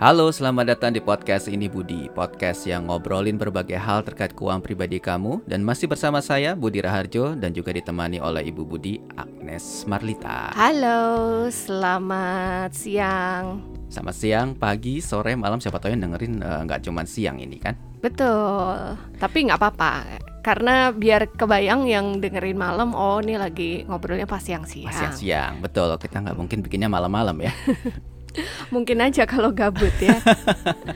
Halo, selamat datang di podcast ini Budi, podcast yang ngobrolin berbagai hal terkait keuangan pribadi kamu dan masih bersama saya Budi Raharjo dan juga ditemani oleh Ibu Budi Agnes Marlita. Halo, selamat siang. Selamat siang, pagi, sore, malam siapa tahu yang dengerin eh, nggak cuman siang ini kan? Betul, tapi nggak apa-apa karena biar kebayang yang dengerin malam, oh ini lagi ngobrolnya pas siang-siang. Pas siang-siang, betul. Kita nggak mungkin bikinnya malam-malam ya. Mungkin aja kalau gabut ya.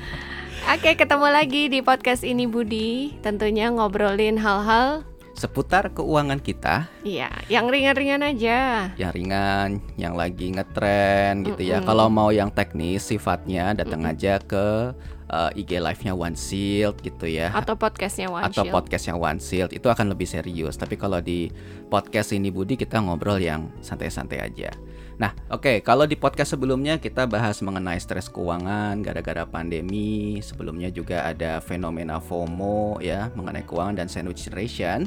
Oke, ketemu lagi di podcast ini Budi. Tentunya ngobrolin hal-hal Seputar keuangan kita, Iya, yang ringan-ringan aja. yang ringan, yang lagi ngetren gitu ya. Kalau mau yang teknis sifatnya datang aja ke eh, IG live-nya One Shield gitu ya. Atau podcastnya One atau Shield. podcastnya One Shield itu akan lebih serius. Tapi kalau di podcast ini Budi kita ngobrol yang santai-santai aja. Nah, oke, kalau di podcast sebelumnya kita bahas mengenai stres keuangan gara-gara pandemi. Sebelumnya juga ada fenomena FOMO ya mengenai keuangan dan sandwich generation.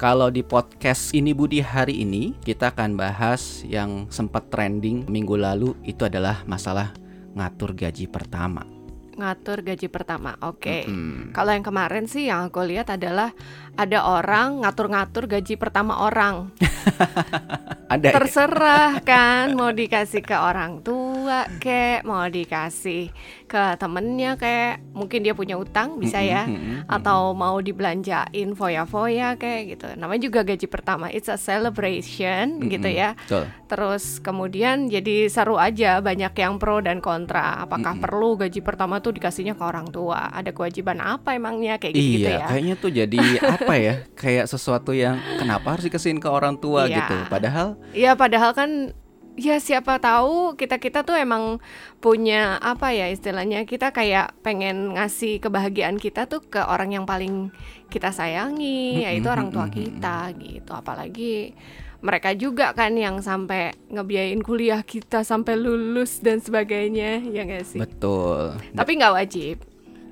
Kalau di podcast ini Budi hari ini kita akan bahas yang sempat trending minggu lalu itu adalah masalah ngatur gaji pertama. Ngatur gaji pertama. Oke. Mm-mm. Kalau yang kemarin sih yang aku lihat adalah ada orang ngatur-ngatur gaji pertama orang. Ada ya? Terserah kan mau dikasih ke orang tua kek, mau dikasih ke temennya kek, mungkin dia punya utang bisa ya, Mm-mm, mm-mm. atau mau dibelanjain foya-foya kayak gitu. Namanya juga gaji pertama, it's a celebration gitu ya. Betul. Terus kemudian jadi seru aja banyak yang pro dan kontra. Apakah perlu gaji pertama tuh dikasihnya ke orang tua? Ada kewajiban apa emangnya kayak gitu, Iya, ya? kayaknya tuh jadi apa ya? Kayak sesuatu yang kenapa harus dikasihin ke orang tua Iya. gitu. Padahal Ya padahal kan ya siapa tahu kita-kita tuh emang punya apa ya istilahnya kita kayak pengen ngasih kebahagiaan kita tuh ke orang yang paling kita sayangi yaitu orang tua kita gitu. Apalagi mereka juga kan yang sampai ngebiayain kuliah kita sampai lulus dan sebagainya ya gak sih? betul, Tapi nggak wajib.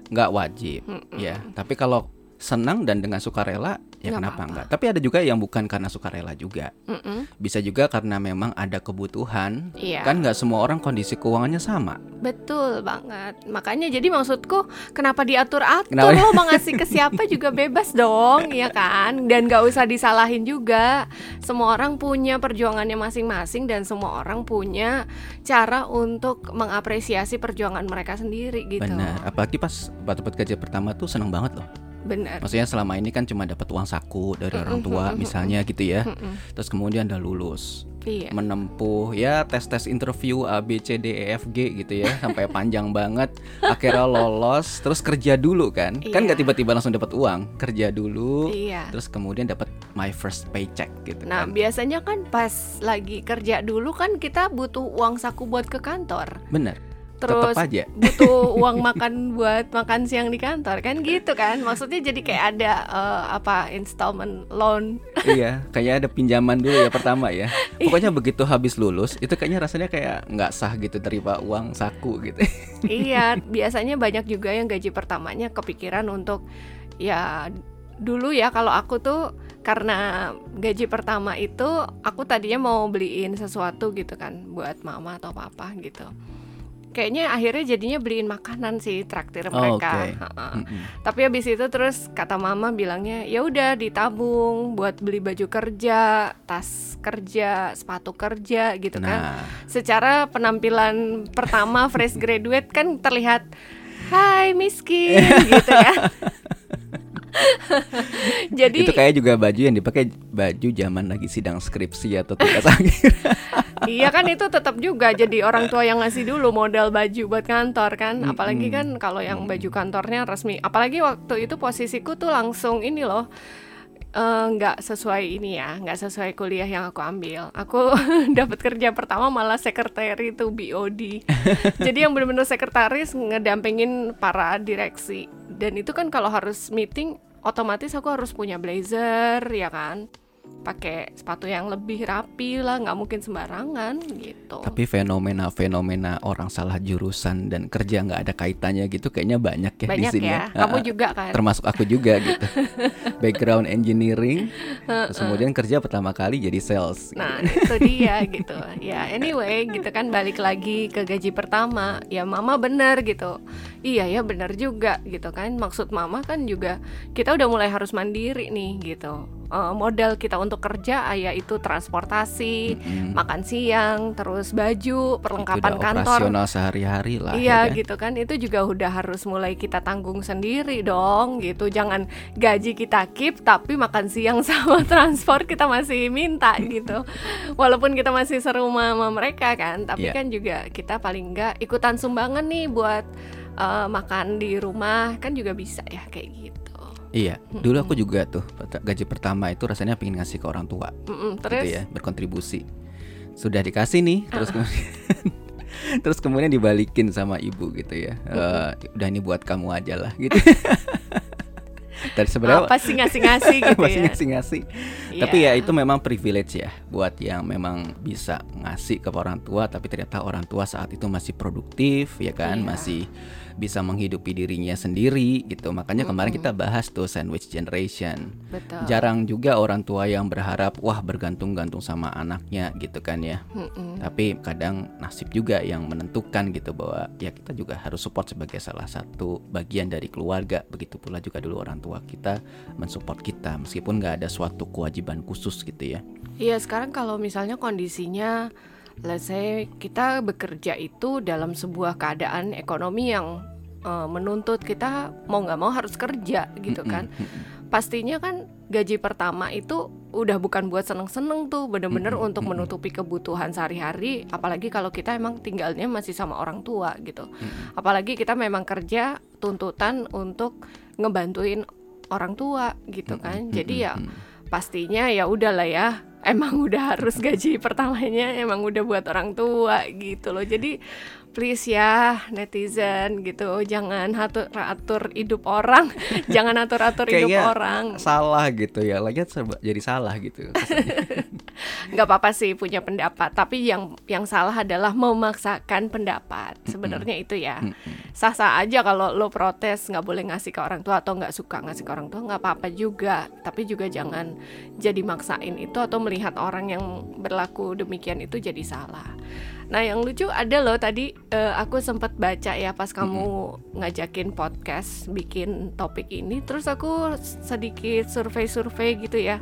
nggak wajib ya. Tapi kalau senang dan dengan sukarela ya Nggak kenapa apa-apa. enggak? Tapi ada juga yang bukan karena sukarela juga. Mm-mm. Bisa juga karena memang ada kebutuhan. Iya. Kan nggak semua orang kondisi keuangannya sama. Betul banget. Makanya jadi maksudku kenapa diatur-atur Kenapa? lo mau ngasih ke siapa juga bebas dong, ya kan? Dan gak usah disalahin juga. Semua orang punya perjuangannya masing-masing dan semua orang punya cara untuk mengapresiasi perjuangan mereka sendiri gitu. Benar. Apalagi pas dapat gaji pertama tuh seneng banget loh. Benar. Maksudnya selama ini kan cuma dapat uang saku dari orang tua misalnya gitu ya. Terus kemudian udah lulus. Iya. menempuh ya tes-tes interview A B C D E F G gitu ya sampai panjang banget akhirnya lolos terus kerja dulu kan kan nggak Iya. tiba-tiba langsung dapat uang kerja dulu Iya. terus kemudian dapat my first paycheck gitu Nah, kan biasanya kan pas lagi kerja dulu kan kita butuh uang saku buat ke kantor. bener Terus tetap aja. butuh uang makan buat makan siang di kantor kan gitu kan? Maksudnya jadi kayak ada eh, apa installment loan. Iya kayak ada pinjaman dulu ya pertama ya. Pokoknya begitu habis lulus itu kayaknya rasanya kayak nggak sah gitu terima uang saku gitu. Iya biasanya banyak juga yang gaji pertamanya kepikiran untuk ya dulu ya kalau aku tuh karena gaji pertama itu aku tadinya mau beliin sesuatu gitu kan buat mama atau papa gitu kayaknya akhirnya jadinya beliin makanan sih traktir Oh, mereka. Heeh. Mm-mm. Tapi habis itu terus kata mama bilangnya ya udah ditabung buat beli baju kerja, tas kerja, sepatu kerja gitu kan. nah Secara penampilan pertama fresh graduate kan terlihat Hai miskin gitu ya. Jadi itu kayak juga baju yang dipakai baju zaman lagi sidang skripsi atau tugas akhir iya kan itu tetap juga jadi orang tua yang ngasih dulu modal baju buat kantor kan. Apalagi kan kalau yang baju kantornya resmi. Apalagi waktu itu posisiku tuh langsung ini loh eh, nggak sesuai ini ya, nggak sesuai kuliah yang aku ambil. Aku dapat kerja pertama malah sekretari itu BOD. Jadi yang benar-benar sekretaris ngedampingin para direksi. Dan itu kan kalau harus meeting, otomatis aku harus punya blazer, ya kan? Pakai sepatu yang lebih rapi lah nggak mungkin sembarangan gitu Tapi fenomena-fenomena orang salah jurusan dan kerja nggak ada kaitannya gitu kayaknya banyak ya di banyak sini. ya kamu Ah, juga kan Termasuk aku juga gitu. Background engineering, terus kemudian kerja pertama kali jadi sales. Nah, itu dia gitu. Ya, anyway, gitu kan balik lagi ke gaji pertama. Ya, mama bener gitu. Iya ya, bener juga gitu kan. Maksud mama kan juga kita udah mulai harus mandiri nih gitu. Eh, modal kita untuk kerja ya itu transportasi, Mm-mm. makan siang, terus baju, Itu perlengkapan udah kantor. operasional sehari-hari lah. Iya ya kan? gitu kan itu juga udah harus mulai kita tanggung sendiri dong gitu jangan gaji kita keep tapi makan siang sama transport kita masih minta gitu walaupun kita masih serumah sama mereka kan tapi Iya. kan juga kita paling enggak ikutan sumbangan nih buat eh, makan di rumah kan juga bisa ya kayak gitu Iya, dulu aku juga tuh gaji pertama itu rasanya pengen ngasih ke orang tua, Mm-mm, terus gitu ya, berkontribusi. Sudah dikasih nih, terus kemudian terus kemudian dibalikin sama ibu gitu ya. Eh, udah ini buat kamu aja lah gitu. Tadi sebenarnya apa sih ngasih-ngasih gitu ya ngasih-ngasih. Iya. Tapi ya itu memang privilege ya buat yang memang bisa ngasih ke orang tua tapi ternyata orang tua saat itu masih produktif ya kan, Iya. masih bisa menghidupi dirinya sendiri gitu. Makanya kemarin kita bahas tuh sandwich generation. betul Jarang juga orang tua yang berharap wah bergantung-gantung sama anaknya gitu kan ya. Mm-mm. Tapi kadang nasib juga yang menentukan gitu bahwa ya kita juga harus support sebagai salah satu bagian dari keluarga. Begitu pula juga dulu orang tua kita mensupport kita meskipun nggak ada suatu kewajiban khusus gitu ya. Iya sekarang kalau misalnya kondisinya let's say kita bekerja itu dalam sebuah keadaan ekonomi yang eh, menuntut kita mau nggak mau harus kerja gitu kan. pastinya kan gaji pertama itu udah bukan buat seneng-seneng tuh bener-bener untuk menutupi kebutuhan sehari-hari apalagi kalau kita emang tinggalnya masih sama orang tua gitu. Apalagi kita memang kerja tuntutan untuk ngebantuin orang tua gitu kan. jadi ya pastinya ya udahlah ya emang udah harus gaji pertamanya emang udah buat orang tua gitu loh. Jadi please ya netizen gitu. Jangan atur atur hidup orang. Jangan atur atur hidup Kayaknya orang. salah gitu ya, lagi serba jadi salah gitu. nggak apa-apa sih punya pendapat. Tapi yang yang salah adalah memaksakan pendapat. Sebenarnya itu ya. Sah-sah aja kalau lo protes nggak boleh ngasih ke orang tua atau nggak suka ngasih ke orang tua nggak apa-apa juga. Tapi juga jangan jadi maksain itu atau melihat orang yang berlaku demikian itu jadi salah nah yang lucu ada loh tadi eh, aku sempat baca ya pas kamu ngajakin podcast bikin topik ini terus aku sedikit survei-survei gitu ya.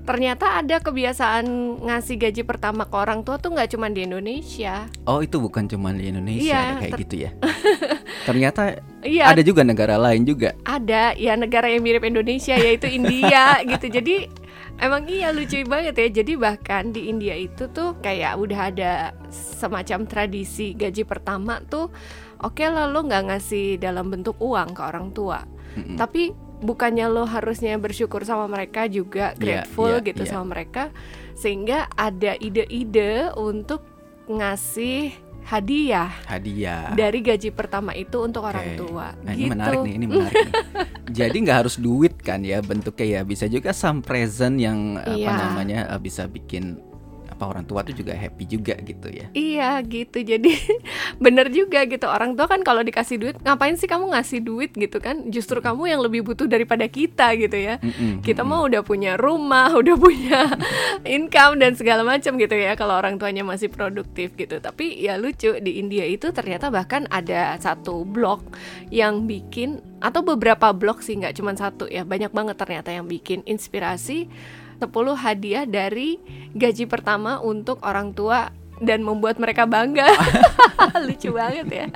Ternyata ada kebiasaan ngasih gaji pertama ke orang tua tuh nggak cuma di Indonesia. Oh itu bukan cuma di Indonesia Iya, ada kayak ter- gitu ya? Ternyata iya. ada juga negara lain juga. ada ya negara yang mirip Indonesia yaitu India gitu. Jadi emang iya lucu banget ya jadi bahkan di India itu tuh kayak udah ada semacam tradisi gaji pertama tuh oke lah lo nggak ngasih dalam bentuk uang ke orang tua Mm-mm. tapi bukannya lo harusnya bersyukur sama mereka juga Iya, grateful iya, gitu iya. sama mereka sehingga ada ide-ide untuk ngasih hadiah Hadiah. dari gaji pertama itu untuk orang Oke. tua Nah, gitu ini menarik nih, ini menarik nih. Jadi nggak harus duit kan ya bentuknya ya, bisa juga some present yang apa Iya. namanya eh, bisa bikin apa orang tua tuh juga happy juga gitu ya. Iya gitu. Jadi bener juga gitu. Orang tua kan kalau dikasih duit ngapain sih kamu ngasih duit gitu kan? Justru kamu yang lebih butuh daripada kita gitu ya. Mm-mm, kita mm-mm. mau udah punya rumah udah punya income dan segala macam gitu ya kalau orang tuanya masih produktif gitu. Tapi ya lucu di India itu ternyata bahkan ada satu blog yang bikin atau beberapa blog sih nggak cuma satu ya banyak banget ternyata yang bikin inspirasi 10 hadiah dari gaji pertama untuk orang tua dan membuat mereka bangga lucu banget ya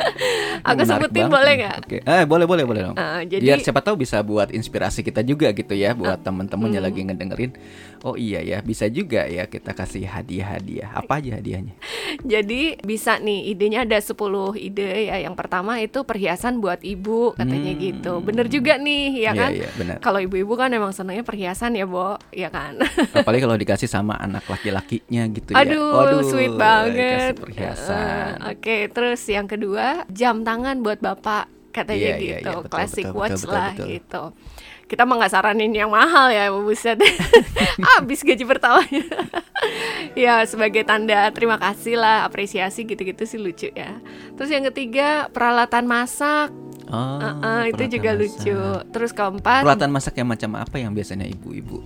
aku Menarik sebutin banget boleh nggak Oke. Eh boleh boleh boleh dong. Biar jadi siapa tahu bisa buat inspirasi kita juga gitu ya buat Ah, temen-temen yang hmm. lagi ngedengerin. Oh iya ya, bisa juga ya kita kasih hadiah-hadiah. Apa aja hadiahnya? Jadi bisa nih idenya ada 10 ide ya. Yang pertama itu perhiasan buat ibu katanya Hmm. gitu. Bener juga nih ya Iya, kan. iya, benar. Kalau ibu-ibu kan emang senangnya perhiasan ya, Bo, ya kan. Apalagi kalau dikasih sama anak laki-lakinya gitu ya. Aduh, Waduh, sweet banget. perhiasan. Eh, Oke, terus yang kedua jam tangan buat bapak katanya Iya, iya, gitu, iya, betul, classic betul, watch betul, betul, lah betul. gitu. kita mah nggak saranin yang mahal ya buset habis gaji pertamanya ya sebagai tanda terima kasih lah apresiasi gitu-gitu sih lucu ya terus yang ketiga peralatan masak Oh, Uh, uh, itu juga masak. lucu terus keempat Peralatan masak yang macam apa yang biasanya ibu-ibu?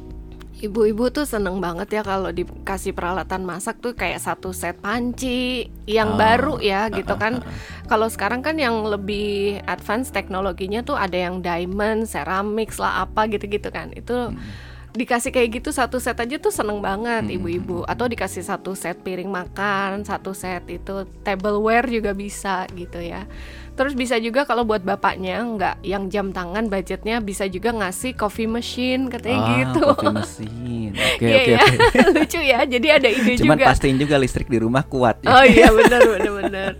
Ibu-ibu tuh seneng banget ya kalau dikasih peralatan masak tuh kayak satu set panci yang Oh, baru ya gitu uh, kan. uh. Kalau sekarang kan yang lebih advance teknologinya tuh ada yang diamond, ceramics lah apa gitu-gitu kan. Itu Hmm. dikasih kayak gitu satu set aja tuh seneng banget Hmm, ibu-ibu atau dikasih satu set piring makan, satu set itu tableware juga bisa gitu ya. Terus bisa juga kalau buat bapaknya nggak yang jam tangan budgetnya bisa juga ngasih coffee machine katanya Ah, gitu. Coffee mesin. Oke Iya oke ya, oke. lucu ya. Jadi ada ide Cuman juga. pastiin juga listrik di rumah kuat ya. Oh iya benar benar benar.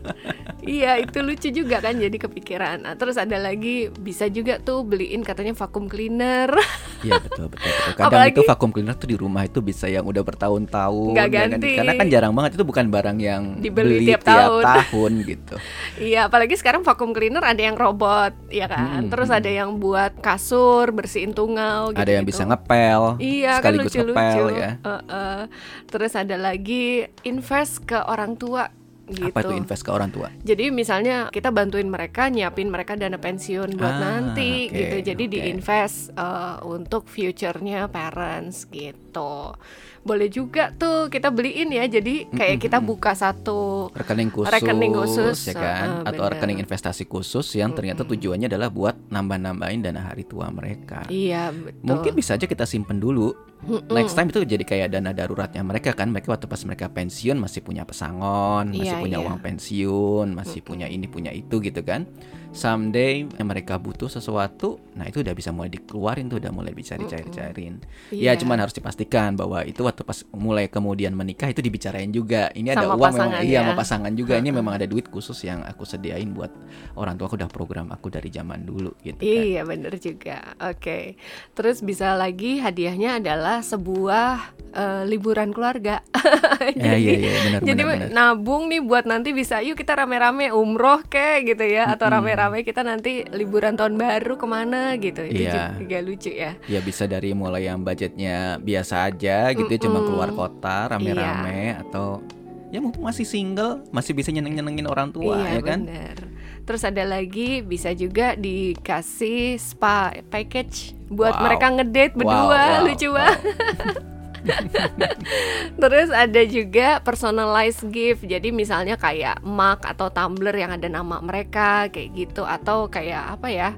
Iya itu lucu juga kan jadi kepikiran. Nah, terus ada lagi bisa juga tuh beliin katanya vacuum cleaner. Iya betul betul. betul. Kadang Apalagi- itu vacuum cleaner tuh di rumah itu bisa yang udah bertahun-tahun. Nggak ya kan? ganti. Karena kan jarang banget itu bukan barang yang Dibeli beli tiap tahun. tahun gitu. Iya apalagi sekarang vacuum cleaner ada yang robot ya kan. Hmm, Terus hmm. ada yang buat kasur bersihin tungau. Gitu, Ada yang bisa ngepel, Iya kan sekaligus lucu-lucu. ngepel ya. Heeh. Terus ada lagi invest ke orang tua gitu. Apa itu invest ke orang tua? Jadi misalnya kita bantuin mereka nyiapin mereka dana pensiun buat Ah, nanti oke, gitu. Jadi oke. diinvest eh, untuk future-nya parents gitu. Boleh juga tuh kita beliin ya. Jadi kayak kita buka satu rekening khusus, Rekening khusus, ya kan? uh, Atau bener. rekening investasi khusus yang ternyata tujuannya adalah buat nambah-nambahin dana hari tua mereka. Iya betul. Mungkin bisa aja kita simpen dulu. Mm-mm. Next time itu jadi kayak dana daruratnya mereka kan. Mereka waktu pas mereka pensiun masih punya pesangon, masih Iya, punya iya. uang pensiun, masih punya ini punya itu gitu kan. Someday yang mereka butuh sesuatu, nah itu udah bisa mulai dikeluarin tuh, udah mulai bisa dicair-cairin. Ya Iya. cuman harus dipastikan bahwa itu waktu pas mulai kemudian menikah itu dibicarain juga. Ini ada Sama uang memang iya ya. sama pasangan juga. Ini memang ada duit khusus yang aku sediain buat orang tua aku udah program aku dari zaman dulu gitu kan. Iya bener juga. Oke. Terus bisa lagi hadiahnya adalah sebuah eh, liburan keluarga. Ya, iya iya benar Jadi benar benar. nabung nih buat nanti bisa yuk kita rame-rame umroh kek gitu ya atau rame-rame kita nanti liburan tahun baru ke mana gitu itu Iya. juga lucu ya Ya bisa dari mulai yang budgetnya biasa aja gitu ya, cuma keluar kota rame-rame Iya. atau ya mumpung masih single masih bisa nyeneng-nyenengin orang tua iya ya kan. bener terus ada lagi bisa juga dikasih spa package buat Wow. mereka ngedate berdua wow, lucu wow. banget Terus ada juga personalized gift. Jadi misalnya kayak mug atau tumbler yang ada nama mereka kayak gitu atau kayak apa ya?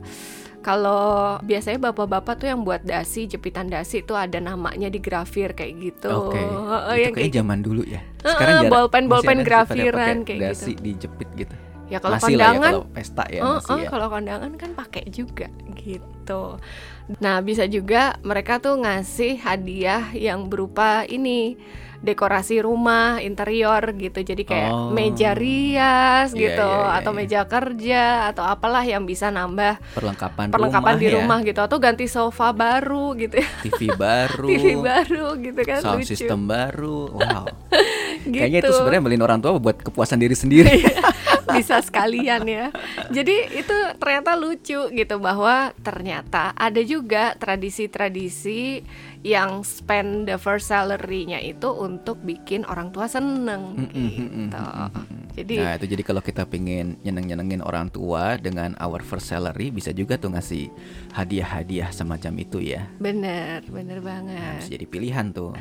Kalau biasanya bapak-bapak tuh yang buat dasi, jepitan dasi tuh ada namanya di grafir kayak gitu. Oke. Heeh, itu yang kayak kayak zaman dulu ya. Heeh, jarang- bolpen- bolpen grafiran kayak dasi dijepit gitu. Ya kalau masih ya kondangan kalau pesta ya Oh, masih oh, ya. kalau kondangan kan pakai juga gitu. Nah, bisa juga mereka tuh ngasih hadiah yang berupa ini dekorasi rumah, interior gitu. Jadi kayak Oh. meja rias Iya, gitu iya, iya, atau iya. meja kerja atau apalah yang bisa nambah perlengkapan, perlengkapan rumah di ya. rumah gitu atau ganti sofa baru gitu ya. TV baru, TV baru gitu kan sound lucu. system baru. Wow. gitu. Kayaknya itu sebenarnya beliin orang tua buat kepuasan diri sendiri. bisa sekalian ya. Jadi itu ternyata lucu gitu bahwa ternyata ada juga tradisi-tradisi yang spend the first salary-nya itu untuk bikin orang tua seneng gitu. Jadi Nah itu jadi kalau kita pengen nyeneng-nyenengin orang tua dengan our first salary bisa juga tuh ngasih hadiah-hadiah semacam itu ya. bener, bener Nah, banget. bisa jadi pilihan tuh.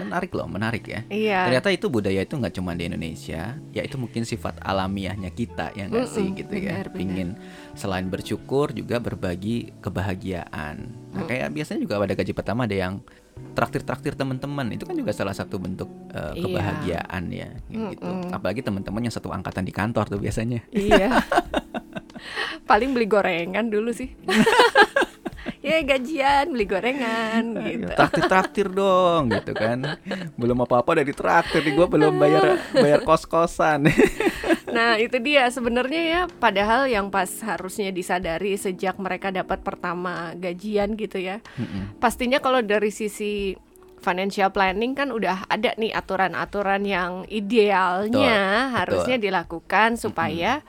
Menarik loh, menarik ya. Iya. Ternyata itu budaya itu nggak cuma di Indonesia, ya itu mungkin sifat alamiahnya kita ya nggak sih Mm-mm, gitu ya. benar, benar. Pingin selain bersyukur juga berbagi kebahagiaan. Nah kayak biasanya juga pada gaji pertama ada yang traktir-traktir teman-teman itu kan juga salah satu bentuk uh, Iya. kebahagiaan ya kayak gitu. Mm-mm. Apalagi teman-teman yang satu angkatan di kantor tuh biasanya. Iya. Paling beli gorengan dulu sih. ya gajian beli gorengan gitu. Traktir-traktir dong gitu kan. Belum apa-apa dari traktir nih gue belum bayar bayar kos-kosan. Nah, itu dia sebenarnya ya padahal yang pas harusnya disadari sejak mereka dapat pertama gajian gitu ya. Mm-mm. Pastinya kalau dari sisi financial planning kan udah ada nih aturan-aturan yang idealnya Betul, harusnya dilakukan supaya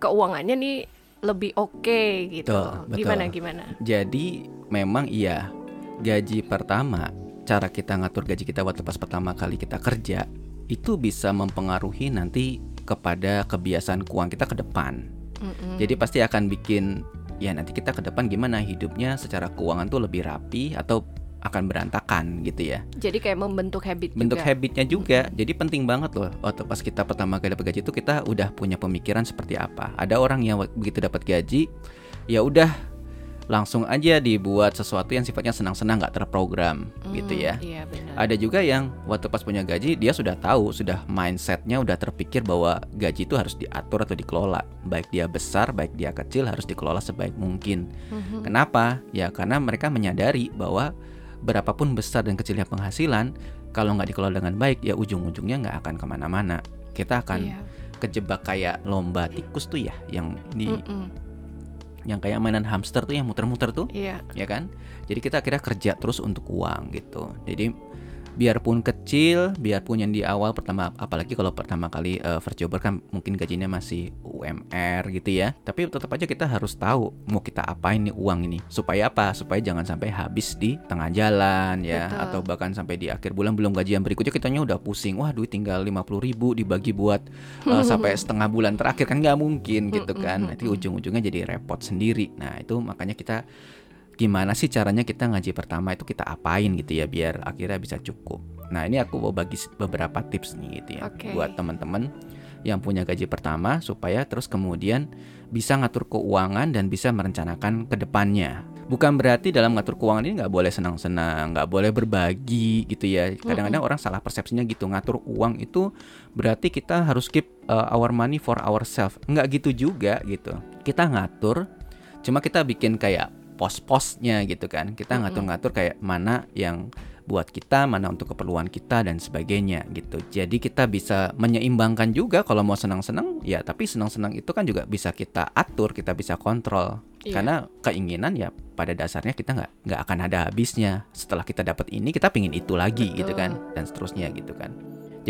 keuangannya nih lebih oke gitu. Betul, betul. Gimana gimana? Jadi memang iya gaji pertama cara kita ngatur gaji kita waktu pas pertama kali kita kerja itu bisa mempengaruhi nanti kepada kebiasaan keuangan kita ke depan. Mm-mm. Jadi pasti akan bikin ya nanti kita ke depan gimana hidupnya secara keuangan tuh lebih rapi atau akan berantakan gitu ya. Jadi kayak membentuk habit Bentuk juga. habitnya juga. Jadi penting banget loh waktu pas kita pertama kali dapat gaji itu kita udah punya pemikiran seperti apa. Ada orang yang begitu dapat gaji ya udah langsung aja dibuat sesuatu yang sifatnya senang-senang nggak terprogram gitu Hmm, ya. Iya benar. Ada juga yang waktu pas punya gaji dia sudah tahu, sudah mindsetnya udah terpikir bahwa gaji itu harus diatur atau dikelola. Baik dia besar, baik dia kecil harus dikelola sebaik mungkin. Mhm. Kenapa? Ya karena mereka menyadari bahwa berapapun besar dan kecilnya penghasilan, kalau nggak dikelola dengan baik, ya ujung-ujungnya nggak akan ke mana-mana. Kita akan Iya. kejebak kayak lomba tikus tuh ya, yang di, Mm-mm. Yang kayak mainan hamster tuh yang muter-muter tuh Iya. ya kan? Jadi kita akhirnya kerja terus untuk uang gitu. Jadi biarpun kecil, biarpun yang di awal pertama, apalagi kalau pertama kali eh, first jobber kan mungkin gajinya masih UMR gitu ya. Tapi tetap aja kita harus tahu mau kita apain nih uang ini. Supaya apa? Supaya jangan sampai habis di tengah jalan ya, Betul. atau bahkan sampai di akhir bulan belum gajian berikutnya kitanya udah pusing. Wah duit tinggal 50.000 ribu dibagi buat eh, sampai setengah bulan terakhir kan nggak mungkin gitu kan. Nanti ujung-ujungnya jadi repot sendiri. Nah itu makanya kita gimana sih caranya kita ngaji pertama itu kita apain gitu ya biar akhirnya bisa cukup. Nah ini aku mau bagi beberapa tips nih gitu ya Oke. buat teman-teman yang punya gaji pertama supaya terus kemudian bisa ngatur keuangan dan bisa merencanakan ke depannya. Bukan berarti dalam ngatur keuangan ini nggak boleh senang-senang, nggak boleh berbagi gitu ya. Kadang-kadang orang salah persepsinya gitu ngatur uang itu berarti kita harus keep uh, our money for ourselves. Nggak gitu juga gitu. Kita ngatur, cuma kita bikin kayak pos-posnya gitu kan. Kita ngatur-ngatur kayak mana yang buat kita, mana untuk keperluan kita dan sebagainya gitu. Jadi kita bisa menyeimbangkan juga kalau mau senang-senang ya, tapi senang-senang itu kan juga bisa kita atur, kita bisa kontrol. Iya. Karena keinginan ya pada dasarnya kita nggak nggak akan ada habisnya. Setelah kita dapat ini kita pingin itu lagi gitu Betul. kan dan seterusnya gitu kan.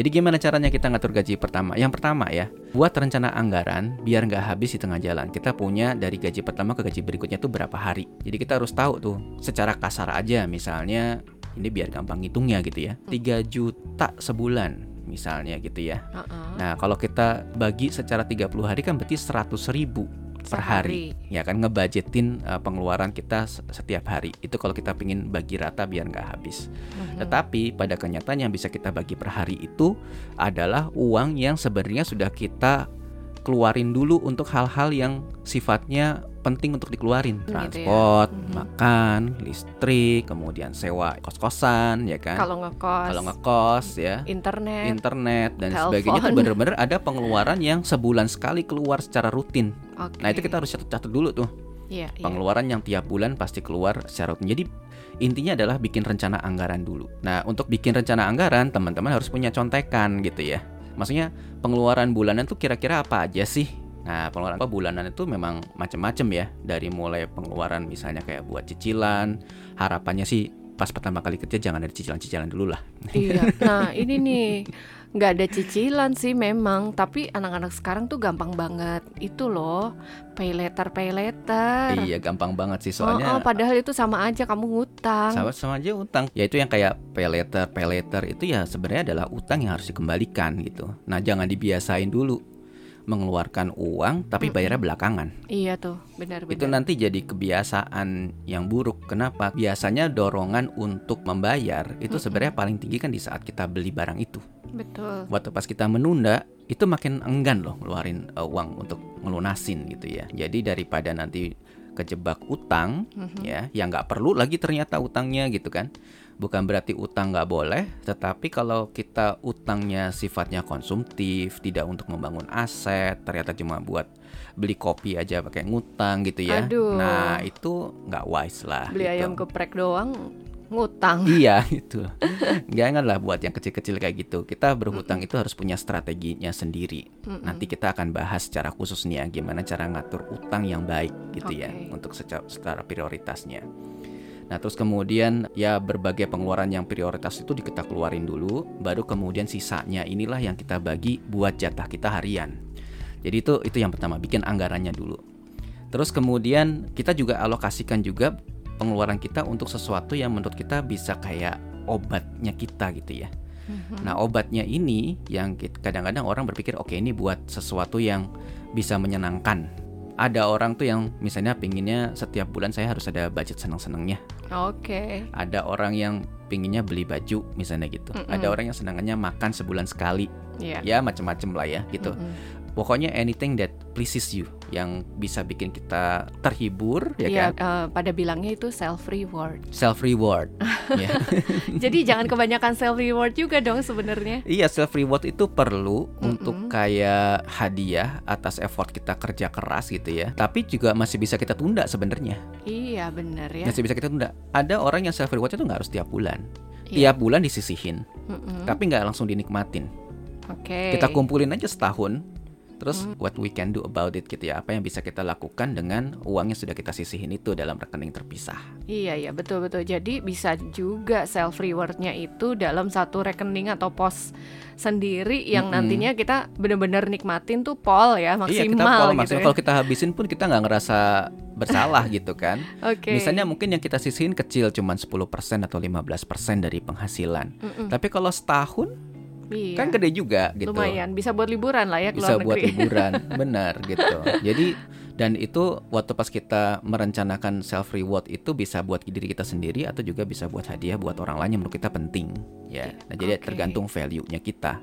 Jadi gimana caranya kita ngatur gaji pertama? Yang pertama ya, buat rencana anggaran biar nggak habis di tengah jalan. Kita punya dari gaji pertama ke gaji berikutnya tuh berapa hari. Jadi kita harus tahu tuh secara kasar aja misalnya ini biar gampang ngitungnya gitu ya. 3 juta sebulan misalnya gitu ya. Nah, kalau kita bagi secara 30 hari kan berarti 100 ribu per hari. Ya kan ngebudgetin uh, pengeluaran kita se- setiap hari. Itu kalau kita pingin bagi rata biar nggak habis. Mhm. Tetapi pada kenyataan yang bisa kita bagi per hari itu adalah uang yang sebenarnya sudah kita keluarin dulu untuk hal-hal yang sifatnya penting untuk dikeluarin. Gitu ya. Transport, makan, listrik, kemudian sewa kos-kosan ya kan. Kalau ngekos, Kalau ngekos ya internet, internet dan Telepon. sebagainya itu bener-bener ada pengeluaran yang sebulan sekali keluar secara rutin. Oke. Nah itu kita harus catat-catat dulu tuh Iya, iya. pengeluaran yang tiap bulan pasti keluar secara rutin. Jadi intinya adalah bikin rencana anggaran dulu. Nah untuk bikin rencana anggaran teman-teman harus punya contekan gitu ya. Maksudnya pengeluaran bulanan tuh kira-kira apa aja sih? Nah pengeluaran apa bulanan itu memang macam-macam ya. Dari mulai pengeluaran misalnya kayak buat cicilan, harapannya sih pas pertama kali kerja jangan ada cicilan-cicilan dulu lah. Iya. Nah, ini nih nggak ada cicilan sih memang, tapi anak-anak sekarang tuh gampang banget. Itu loh, pay later, pay later. Iya gampang banget sih Oh, soalnya oh, padahal itu sama aja kamu ngutang. sama sama aja utang. Ya itu yang kayak pay later, pay later itu ya sebenarnya adalah utang yang harus dikembalikan gitu. Nah jangan dibiasain dulu mengeluarkan uang tapi bayarnya belakangan. Iya tuh, benar-benar. Itu nanti jadi kebiasaan yang buruk. Kenapa? Biasanya dorongan untuk membayar itu sebenarnya paling tinggi kan di saat kita beli barang itu. Betul. Waktu pas kita menunda itu makin enggan loh ngeluarin uh, uang untuk ngelunasin gitu ya. Jadi daripada nanti kejebak utang Mhm. ya yang nggak perlu lagi ternyata utangnya gitu kan bukan berarti utang nggak boleh tetapi kalau kita utangnya sifatnya konsumtif tidak untuk membangun aset ternyata cuma buat beli kopi aja pakai ngutang gitu ya Aduh. nah itu nggak wise lah Beli gitu. ayam geprek doang ngutang. Iya itu Janganlah buat yang kecil-kecil kayak gitu Kita berhutang itu harus punya strateginya sendiri Mm-mm. Nanti kita akan bahas secara khusus nih ya Gimana cara ngatur utang yang baik gitu ya Oke. Untuk secara, secara prioritasnya Nah terus kemudian ya berbagai pengeluaran yang prioritas itu kita keluarin dulu Baru kemudian sisanya inilah yang kita bagi buat jatah kita harian Jadi itu itu yang pertama bikin anggarannya dulu Terus kemudian kita juga alokasikan juga pengeluaran kita untuk sesuatu yang menurut kita bisa kayak obatnya kita gitu ya. Mhm. Nah obatnya ini yang kadang-kadang orang berpikir oke ini buat sesuatu yang bisa menyenangkan. Ada orang tuh yang misalnya pinginnya setiap bulan saya harus ada budget seneng-senengnya. Oke. Ada orang yang pinginnya beli baju misalnya gitu. Mm-mm. Ada orang yang senangannya makan sebulan sekali. Iya. Ya macem-macem lah ya gitu. Mm-mm. Pokoknya anything that pleases you yang bisa bikin kita terhibur ya Iya, kan. eh, pada bilangnya itu self reward. Self reward. ya. Jadi jangan kebanyakan self reward juga dong sebenarnya. Iya self reward itu perlu untuk Mm-mm. kayak hadiah atas effort kita kerja keras gitu ya. Tapi juga masih bisa kita tunda sebenarnya. Iya benar ya. Masih bisa kita tunda. Ada orang yang self rewardnya tuh nggak harus tiap bulan. Iya. Tiap bulan disisihin, Mm-mm. tapi nggak langsung dinikmatin. Oke. Kita kumpulin aja setahun. Terus Hmm. what we can do about it gitu ya. Apa yang bisa kita lakukan dengan uang yang sudah kita sisihin itu dalam rekening terpisah. Iya iya betul betul. Jadi bisa juga self rewardnya itu dalam satu rekening atau pos sendiri yang Mm-mm. nantinya kita benar-benar nikmatin tuh pol ya maksimal iya kita pola gitu. maksimal. ya. Kalau kita habisin pun kita nggak ngerasa bersalah gitu kan. Oke. Misalnya mungkin yang kita sisihin kecil cuman 10% atau 15% dari penghasilan. Mm-mm. Tapi kalau setahun Iya. kan gede juga gitu. Lumayan bisa buat liburan lah ya Bisa keluar buat negeri. liburan, benar gitu. Jadi dan itu waktu pas kita merencanakan self reward itu bisa buat diri kita sendiri atau juga bisa buat hadiah buat orang lain yang menurut kita penting ya. Nah, jadi Oke. tergantung value-nya kita.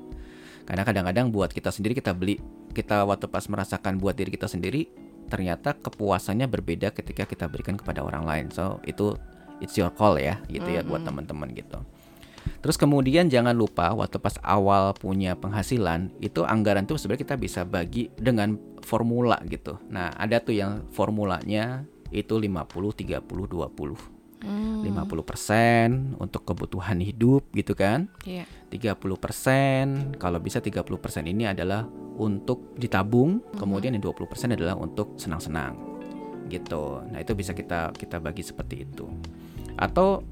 Karena kadang-kadang buat kita sendiri kita beli kita waktu pas merasakan buat diri kita sendiri ternyata kepuasannya berbeda ketika kita berikan kepada orang lain. So itu it's your call ya gitu ya buat teman-teman gitu. Terus kemudian jangan lupa waktu pas awal punya penghasilan itu anggaran tuh sebenarnya kita bisa bagi dengan formula gitu. Nah, ada tuh yang formulanya itu 50 30 20. Hmm, 50% untuk kebutuhan hidup gitu kan. Iya. 30% kalau bisa 30% ini adalah untuk ditabung, Mhm. kemudian yang 20% adalah untuk senang-senang. Gitu. Nah, itu bisa kita kita bagi seperti itu. Atau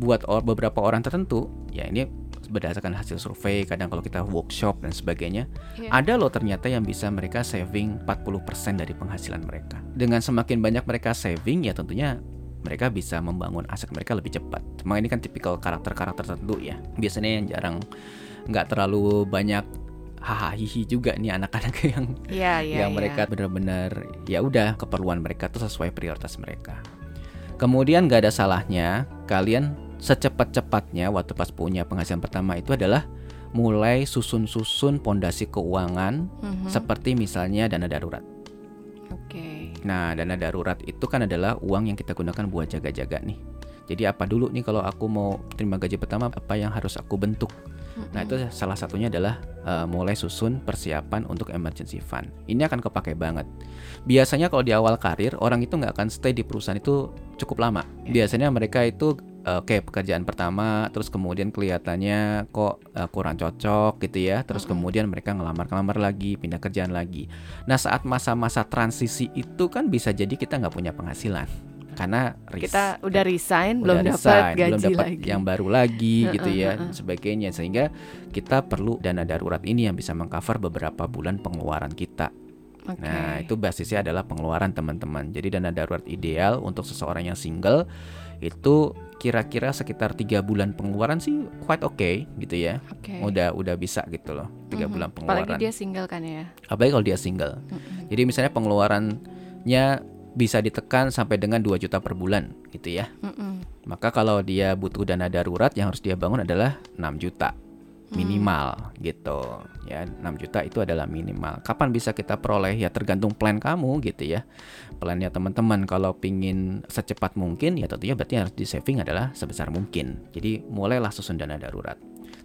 buat or- beberapa orang tertentu, ya ini berdasarkan hasil survei, kadang kalau kita workshop dan sebagainya, Iya. ada loh ternyata yang bisa mereka saving 40% dari penghasilan mereka. Dengan semakin banyak mereka saving ya tentunya mereka bisa membangun aset mereka lebih cepat. Cuma ini kan tipikal karakter-karakter tertentu ya. Biasanya yang jarang nggak terlalu banyak hahaha hihi juga nih anak-anak yang Iya iya. yang iya. mereka benar-benar ya udah keperluan mereka tuh sesuai prioritas mereka. Kemudian nggak ada salahnya kalian secepat-cepatnya waktu pas punya penghasilan pertama itu adalah mulai susun-susun pondasi keuangan Mhm. seperti misalnya dana darurat. Oke. Nah, dana darurat itu kan adalah uang yang kita gunakan buat jaga-jaga nih. Jadi apa dulu nih kalau aku mau terima gaji pertama apa yang harus aku bentuk? Nah, itu salah satunya adalah uh, mulai susun persiapan untuk emergency fund. Ini akan kepake banget. Biasanya kalau di awal karir orang itu nggak akan stay di perusahaan itu cukup lama. Biasanya mereka itu uh, kayak pekerjaan pertama, terus kemudian kelihatannya kok uh, kurang cocok gitu ya. Terus kemudian mereka ngelamar-ngelamar lagi, pindah kerjaan lagi. Nah, saat masa-masa transisi itu kan bisa jadi kita nggak punya penghasilan karena Kita udah resign, udah belum dapat gaji belum dapat lagi. yang baru lagi gitu ya dan sebagainya sehingga kita perlu dana darurat ini yang bisa mengcover beberapa bulan pengeluaran kita. Oke. Nah, itu basisnya adalah pengeluaran teman-teman. Jadi dana darurat ideal untuk seseorang yang single itu kira-kira sekitar tiga bulan pengeluaran sih quite okay gitu ya. Oke. Udah udah bisa gitu loh. Tiga Mhm. bulan Apalagi pengeluaran. dia single kan ya. Apalagi kalau dia single. Mhm. Jadi misalnya pengeluarannya bisa ditekan sampai dengan 2 juta per bulan gitu ya. Mm-mm. Maka kalau dia butuh dana darurat yang harus dia bangun adalah 6 juta minimal gitu ya. 6 juta itu adalah minimal. Kapan bisa kita peroleh? Ya tergantung plan kamu gitu ya. Plannya teman-teman kalau pingin secepat mungkin ya tentunya berarti harus di saving adalah sebesar mungkin. Jadi mulailah susun dana darurat.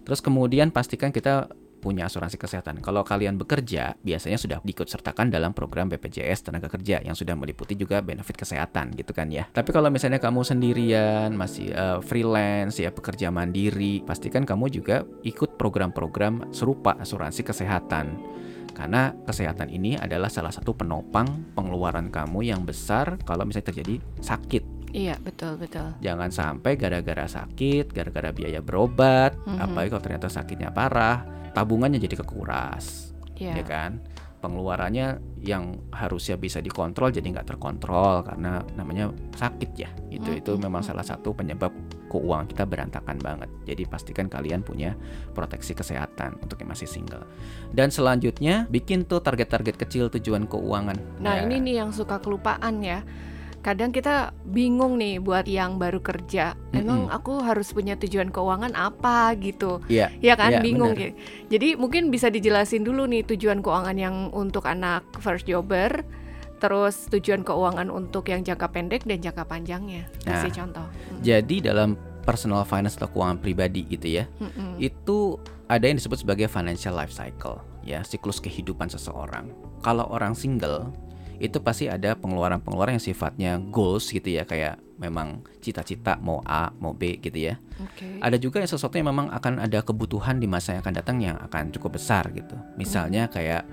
Terus kemudian pastikan kita punya asuransi kesehatan. Kalau kalian bekerja, biasanya sudah diikut sertakan dalam program BPJS tenaga kerja yang sudah meliputi juga benefit kesehatan gitu kan ya. Tapi kalau misalnya kamu sendirian, masih eh, freelance ya pekerja mandiri, pastikan kamu juga ikut program-program serupa asuransi kesehatan. Karena kesehatan ini adalah salah satu penopang pengeluaran kamu yang besar kalau misalnya terjadi sakit. Iya betul betul. Jangan sampai gara-gara sakit, gara-gara biaya berobat, Mhm. apalagi kalau ternyata sakitnya parah, tabungannya jadi kekuras, Iya. ya kan? pengeluarannya yang harusnya bisa dikontrol jadi nggak terkontrol karena namanya sakit ya itu itu memang salah satu penyebab keuangan kita berantakan banget jadi pastikan kalian punya proteksi kesehatan untuk yang masih single dan selanjutnya bikin tuh target-target kecil tujuan keuangan Nah, Ya. ini nih yang suka kelupaan ya. Kadang kita bingung nih buat yang baru kerja. Emang aku harus punya tujuan keuangan apa gitu. Iya, Ya kan iya, bingung bener. gitu. Jadi mungkin bisa dijelasin dulu nih tujuan keuangan yang untuk anak first jobber, terus tujuan keuangan untuk yang jangka pendek dan jangka panjangnya. Kasih Nah. contoh. Mm. jadi dalam personal finance atau keuangan pribadi gitu ya Mm-mm. itu ada yang disebut sebagai financial life cycle ya siklus kehidupan seseorang kalau orang single itu pasti ada pengeluaran-pengeluaran yang sifatnya goals gitu ya kayak memang cita-cita mau A mau B gitu ya Oke. ada juga yang sesuatu yang memang akan ada kebutuhan di masa yang akan datang yang akan cukup besar gitu misalnya kayak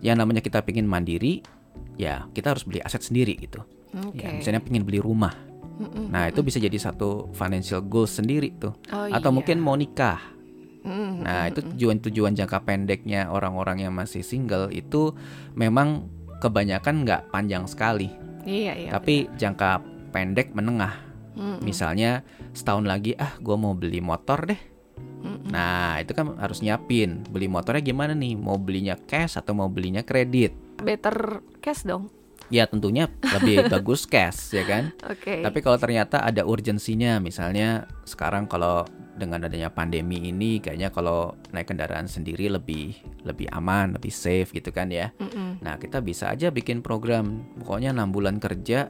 yang namanya kita pingin mandiri ya kita harus beli aset sendiri gitu Oke. ya misalnya pingin beli rumah Mm-mm. nah itu bisa jadi satu financial goals sendiri tuh Oh, atau iya. mungkin mau nikah Mm-mm. Nah, itu tujuan-tujuan jangka pendeknya orang-orang yang masih single itu memang kebanyakan nggak panjang sekali, Iya iya. tapi jangka pendek menengah. Mm-mm. Misalnya setahun lagi, ah, gue mau beli motor deh. Nah, itu kan harus nyiapin. Beli motornya gimana nih? Mau belinya cash atau mau belinya kredit? Better cash dong. Ya tentunya lebih bagus cash ya kan. Oke. Tapi kalau ternyata ada urgensinya, misalnya sekarang kalau dengan adanya pandemi ini, kayaknya kalau naik kendaraan sendiri lebih lebih aman, lebih safe gitu kan ya. Mm-mm. Nah kita bisa aja bikin program, pokoknya enam bulan kerja,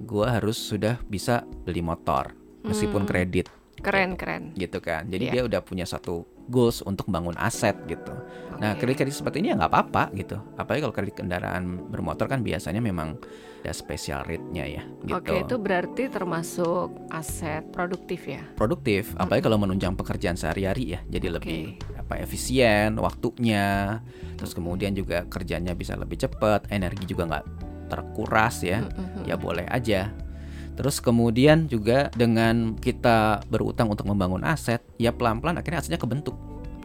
gua harus sudah bisa beli motor meskipun Hmm. kredit Keren keren. gitu kan. Jadi Iya. dia udah punya satu goals untuk bangun aset gitu. Nah Oke. kredit-kredit seperti ini ya nggak apa-apa gitu. Apalagi kalau kredit kendaraan bermotor kan biasanya memang ada special rate-nya ya gitu. Oke, itu berarti termasuk aset produktif ya. produktif, apalagi kalau menunjang pekerjaan sehari-hari ya, jadi Oke. lebih apa efisien waktunya, terus kemudian juga kerjanya bisa lebih cepat, energi juga nggak terkuras ya, ya boleh aja. Terus kemudian juga dengan kita berutang untuk membangun aset, ya pelan-pelan akhirnya asetnya kebentuk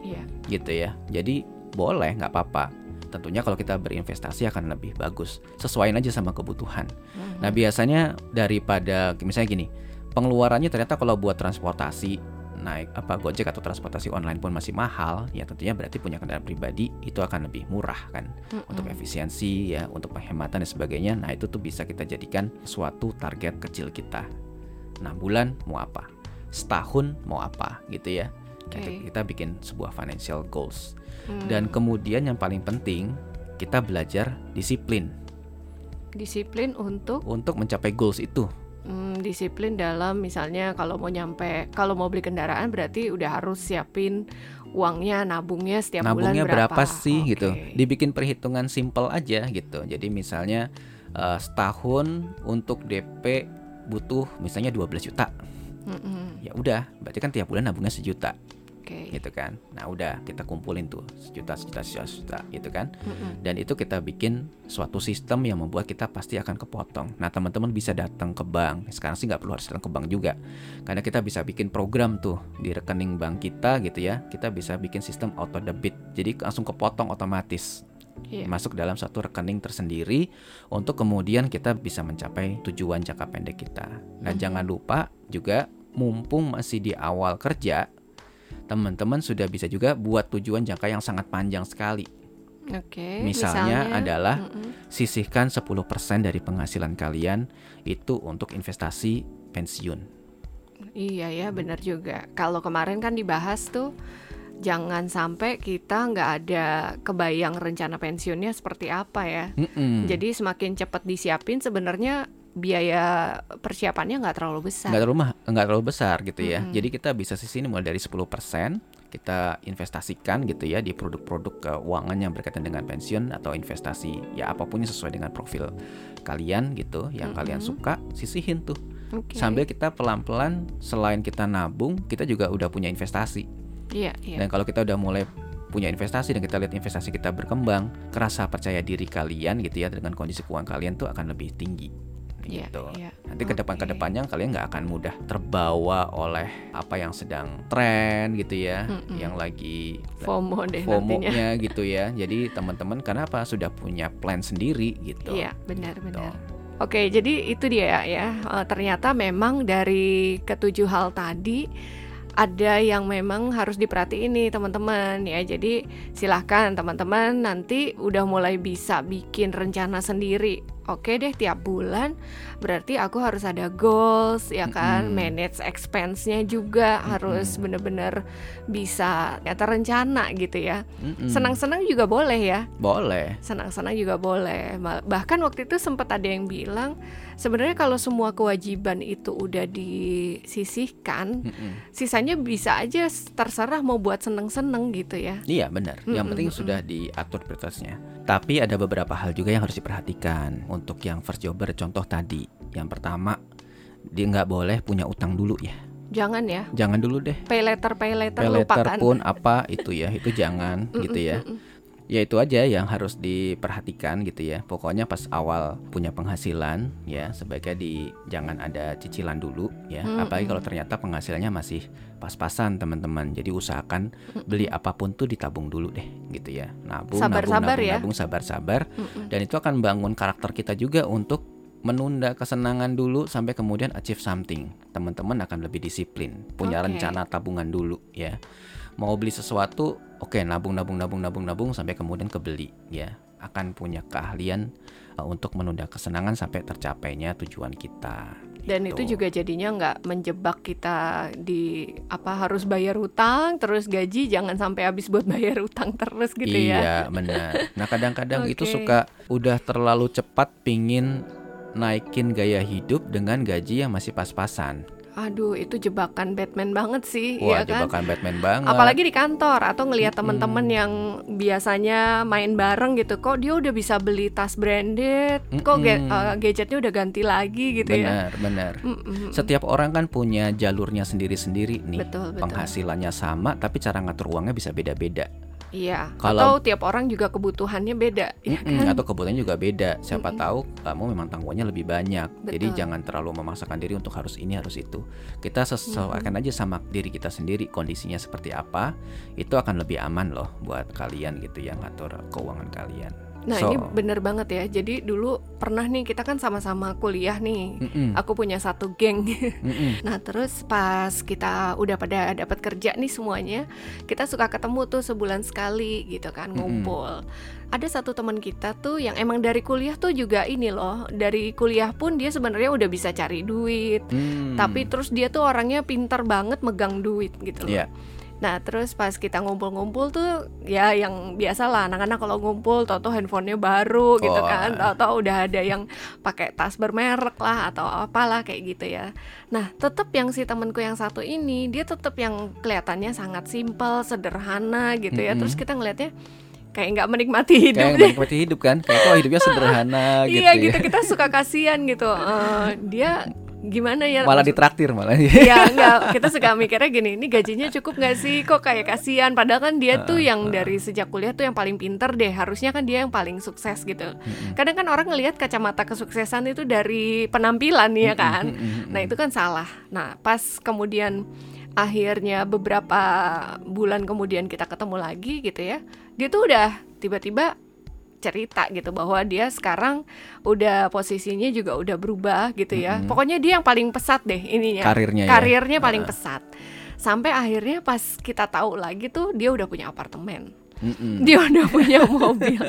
Iya. gitu ya. Jadi boleh nggak apa-apa. Tentunya kalau kita berinvestasi akan lebih bagus. Sesuaiin aja sama kebutuhan. Mhm. Nah biasanya daripada misalnya gini, pengeluarannya ternyata kalau buat transportasi naik apa Gojek atau transportasi online pun masih mahal, ya tentunya berarti punya kendaraan pribadi itu akan lebih murah kan Mm-mm. untuk efisiensi ya, untuk penghematan dan sebagainya. Nah itu tuh bisa kita jadikan suatu target kecil kita. 6 bulan mau apa? Setahun mau apa gitu ya. Nah, Oke. Kita bikin sebuah financial goals. Hmm. Dan kemudian yang paling penting kita belajar disiplin disiplin untuk untuk mencapai goals itu. Hmm, disiplin dalam misalnya kalau mau nyampe kalau mau beli kendaraan berarti udah harus siapin uangnya nabungnya setiap nabungnya bulan berapa, sih Oke. gitu? Dibikin perhitungan simple aja gitu. Jadi misalnya eh, setahun untuk DP butuh misalnya 12 juta. Mm-mm. ya udah berarti kan tiap bulan nabungnya sejuta Oke. gitu kan nah udah kita kumpulin tuh sejuta sejuta sejuta, sejuta gitu kan Mm-mm. dan itu kita bikin suatu sistem yang membuat kita pasti akan kepotong. Nah teman-teman bisa datang ke bank. Sekarang sih nggak perlu harus datang ke bank juga, karena kita bisa bikin program tuh di rekening bank kita gitu ya. Kita bisa bikin sistem auto debit, jadi langsung kepotong otomatis Iya. masuk dalam satu rekening tersendiri untuk kemudian kita bisa mencapai tujuan jangka pendek kita. Nah Mhm. jangan lupa juga mumpung masih di awal kerja, teman-teman sudah bisa juga buat tujuan jangka yang sangat panjang sekali. Oke. Misalnya adalah Mm-mm. sisihkan 10% dari penghasilan kalian itu untuk investasi pensiun. Iya ya benar juga. Kalau kemarin kan dibahas tuh jangan sampai kita nggak ada kebayang rencana pensiunnya seperti apa ya. Mm-mm. Jadi semakin cepat disiapin sebenarnya biaya persiapannya nggak terlalu besar. nggak terlalu nggak terlalu besar gitu ya. Mm-mm. Jadi kita bisa sisihin mulai dari 10% kita investasikan gitu ya di produk-produk keuangan yang berkaitan dengan pensiun atau investasi ya apa pun yang sesuai dengan profil kalian gitu yang kalian Mm-mm. suka sisihin tuh Oke. sambil kita pelan-pelan selain kita nabung kita juga udah punya investasi Iya iya. Dan kalau kita udah mulai punya investasi dan kita lihat investasi kita berkembang, kerasa percaya diri kalian gitu ya dengan kondisi keuangan kalian tuh akan lebih tinggi. Iya, gitu. iya. Nanti ke depan ke depannya kalian nggak akan mudah terbawa oleh apa yang sedang tren gitu ya, Mm-mm. yang lagi FOMO deh nantinya. FOMO-nya gitu ya. Jadi teman-teman kenapa sudah punya plan sendiri gitu. Iya, benar Gitu. benar. Oke, jadi itu dia ya. Eh, ternyata memang dari ketujuh hal tadi ada yang memang harus diperhatiin nih teman-teman ya. Jadi silahkan teman-teman nanti udah mulai bisa bikin rencana sendiri. Oke deh tiap bulan berarti aku harus ada goals ya kan, Mm-mm. manage expense-nya juga harus Mm-mm. bener-bener bisa ya terencana gitu ya. Mm-mm. Senang-senang juga boleh ya Boleh. senang-senang juga boleh. Bahkan waktu itu sempat ada yang bilang sebenarnya kalau semua kewajiban itu udah disisihkan, Mm-mm. sisanya bisa aja terserah mau buat seneng-seneng gitu ya. Iya benar. Yang Mm-mm, penting mm-mm. sudah diatur prioritasnya. Tapi ada beberapa hal juga yang harus diperhatikan untuk yang first jobber. Contoh tadi, yang pertama dia nggak boleh punya utang dulu ya. Jangan ya, Jangan dulu deh. pay later pay later, Pay lupakan. pun apa itu ya, itu jangan gitu ya. mm-mm. Ya itu aja yang harus diperhatikan gitu ya. Pokoknya pas awal punya penghasilan ya sebaiknya di jangan ada cicilan dulu ya. Mm-mm. Apalagi kalau ternyata penghasilannya masih pas-pasan teman-teman. Jadi usahakan beli apa pun tuh ditabung dulu deh gitu ya. Nabung, Sabar-sabar nabung, ya. nabung, sabar-sabar. Mm-mm. Dan itu akan bangun karakter kita juga untuk menunda kesenangan dulu sampai kemudian achieve something. Teman-teman akan lebih disiplin, punya Oke. rencana tabungan dulu ya. Mau beli sesuatu, oke nabung nabung nabung nabung nabung sampai kemudian kebeli ya. Akan punya keahlian uh, untuk menunda kesenangan sampai tercapainya tujuan kita. Dan itu Gitu. juga jadinya nggak menjebak kita di apa harus bayar hutang terus gaji jangan sampai habis buat bayar hutang terus gitu ya. iya, benar. Nah, kadang-kadang itu Oke. suka udah terlalu cepat pingin naikin gaya hidup dengan gaji yang masih pas-pasan. Aduh, itu jebakan Batman banget sih, Wah, ya kan? jebakan Batman banget. Apalagi di kantor atau ngelihat teman-teman yang biasanya main bareng gitu, kok dia udah bisa beli tas branded, kok ga- Mm-mm. eh, gadgetnya udah ganti lagi gitu ya. benar, benar. Setiap orang kan punya jalurnya sendiri-sendiri nih. Betul, betul. Penghasilannya sama tapi cara ngatur uangnya bisa beda-beda. Iya. Kalau- Atau tiap orang juga kebutuhannya beda, ya Mm-mm, kan? Atau kebutuhannya juga beda. Siapa tahu kamu memang tanggungannya lebih banyak. Jadi Betul. jangan terlalu memaksakan diri untuk harus ini harus itu. Kita sesuaikan aja sama diri kita sendiri kondisinya seperti apa. Itu akan lebih aman loh buat kalian gitu yang ngatur keuangan kalian. Nah, So, ini bener banget ya. Jadi dulu pernah nih kita kan sama-sama kuliah nih. mm-mm, Aku punya satu geng. mm-mm. Nah terus pas kita udah pada dapat kerja nih semuanya, kita suka ketemu tuh sebulan sekali gitu kan ngumpul. Ada satu teman kita tuh yang emang dari kuliah tuh juga ini loh, dari kuliah pun dia sebenarnya udah bisa cari duit, Hmm, tapi terus dia tuh orangnya pintar banget megang duit gitu loh. Iya. Nah terus pas kita ngumpul-ngumpul tuh ya yang biasa lah anak-anak kalau ngumpul tau handphonenya baru gitu Oh. kan Tau-tau udah ada yang pakai tas bermerek lah atau apalah kayak gitu ya Nah tetep yang si temenku yang satu ini dia tetep yang kelihatannya sangat simpel, sederhana gitu ya Mm-mm. Terus kita ngelihatnya kayak nggak menikmati hidup Kayak menikmati hidup kan? Kayak kok hidupnya sederhana gitu Iya ya. gitu kita suka kasihan gitu Eh, Dia gimana ya Malah ditraktir malah. Iya enggak. Kita suka mikirnya gini ini gajinya cukup nggak sih? Kok kayak kasihan? Padahal kan dia tuh yang dari sejak kuliah tuh yang paling pinter deh. Harusnya kan dia yang paling sukses gitu. Kadang kan orang ngelihat kacamata kesuksesan itu dari penampilan ya kan? nah itu kan salah. Nah pas kemudian akhirnya beberapa bulan kemudian kita ketemu lagi gitu ya dia tuh udah tiba-tiba cerita gitu bahwa dia sekarang udah posisinya juga udah berubah gitu ya. Mm-mm. Pokoknya dia yang paling pesat deh ininya. Karirnya ya. Karirnya paling pesat. Sampai akhirnya pas kita tahu lagi tuh dia udah punya apartemen. Mm-mm. Dia udah punya mobil.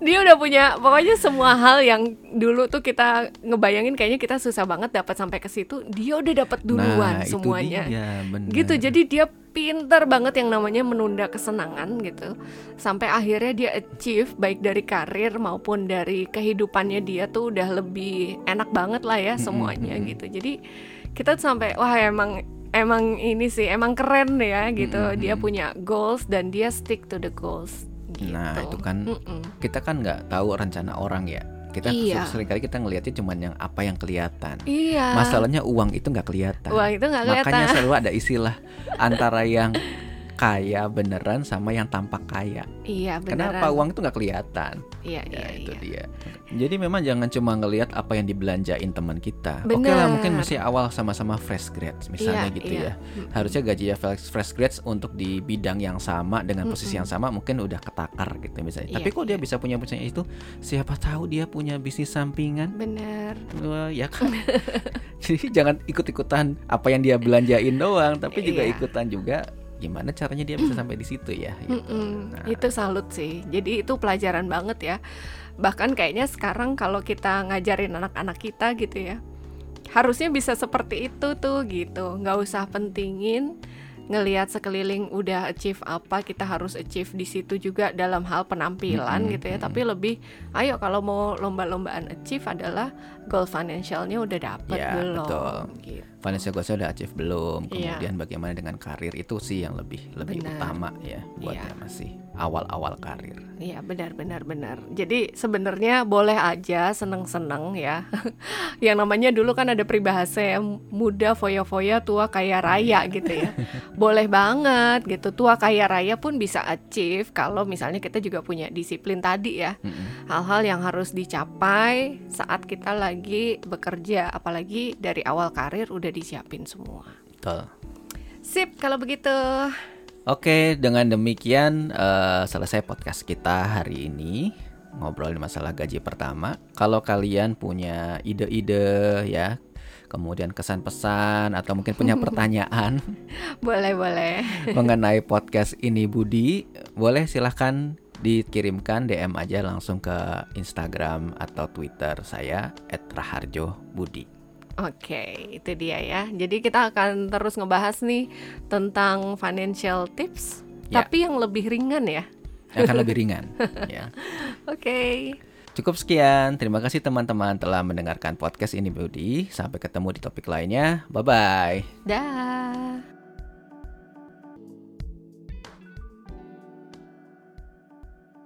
dia udah punya pokoknya semua hal yang dulu tuh kita ngebayangin kayaknya kita susah banget dapat sampai ke situ, dia udah dapat duluan nah, semuanya Itu dia, bener. gitu jadi dia pinter banget yang namanya menunda kesenangan gitu sampai akhirnya dia achieve baik dari karir maupun dari kehidupannya dia tuh udah lebih enak banget lah ya semuanya mm-mm. gitu jadi kita sampai wah emang emang ini sih emang keren ya gitu dia Mm-mm. punya goals dan dia stick to the goals gitu. Nah, itu kan Mm-mm. kita kan nggak tahu rencana orang ya. Kita Iya. sering kali kita ngelihatnya cuman yang apa yang kelihatan. iya Masalahnya uang itu nggak kelihatan. uang itu nggak kelihatan Makanya selalu ada istilah antara yang kaya beneran sama yang tampak kaya. Iya beneran. Kenapa uang itu nggak kelihatan? Iya Ya iya itu iya. dia. Jadi memang jangan cuma ngelihat apa yang dibelanjain teman kita. Oke Bener. lah mungkin masih awal sama-sama fresh grads misalnya Iya, gitu iya. ya. Harusnya gajinya fresh, fresh grads untuk di bidang yang sama dengan posisi yang sama mungkin udah ketakar gitu misalnya. Iya, Tapi kok dia iya. bisa punya punya itu? Siapa tahu dia punya bisnis sampingan? Bener. Wah, ya kan. Jadi jangan ikut-ikutan apa yang dia belanjain doang, tapi juga Iya. ikutan juga gimana caranya dia bisa sampai di situ ya. gitu. Nah. Itu salut sih. Jadi itu pelajaran banget ya. Bahkan kayaknya sekarang kalau kita ngajarin anak-anak kita gitu ya, harusnya bisa seperti itu tuh gitu. Nggak usah pentingin ngelihat sekeliling udah achieve apa, kita harus achieve di situ juga dalam hal penampilan Mm-mm, gitu ya. Tapi lebih, ayo kalau mau lomba-lombaan achieve adalah goal financialnya udah dapet Ya, belum? betul. Gitu. Financial goalsnya udah achieve belum? Iya. Kemudian bagaimana dengan karir itu sih yang lebih lebih Benar. utama ya buat yang masih awal-awal karir. Iya benar benar benar. Jadi sebenarnya boleh aja seneng-seneng ya. yang namanya dulu kan ada peribahasa yang muda foya-foya tua kaya raya gitu ya. boleh banget gitu. Tua kaya raya pun bisa achieve kalau misalnya kita juga punya disiplin tadi ya. Hal-hal yang harus dicapai saat kita lagi bekerja, apalagi dari awal karir udah disiapin semua. Betul. Sip kalau begitu. Oke, dengan demikian eh, selesai podcast kita hari ini ngobrolin masalah gaji pertama. Kalau kalian punya ide-ide ya, kemudian kesan pesan atau mungkin punya pertanyaan Boleh boleh. mengenai podcast ini Budi, boleh silahkan dikirimkan DM aja langsung ke Instagram atau Twitter saya @raharjobudi. Oke, itu dia ya. Jadi kita akan terus ngebahas nih tentang financial tips, Ya. tapi yang lebih ringan ya. Yang akan lebih ringan ya. Oke. Cukup sekian. Terima kasih teman-teman telah mendengarkan podcast ini Budi. Sampai ketemu di topik lainnya. Bye bye. Dah.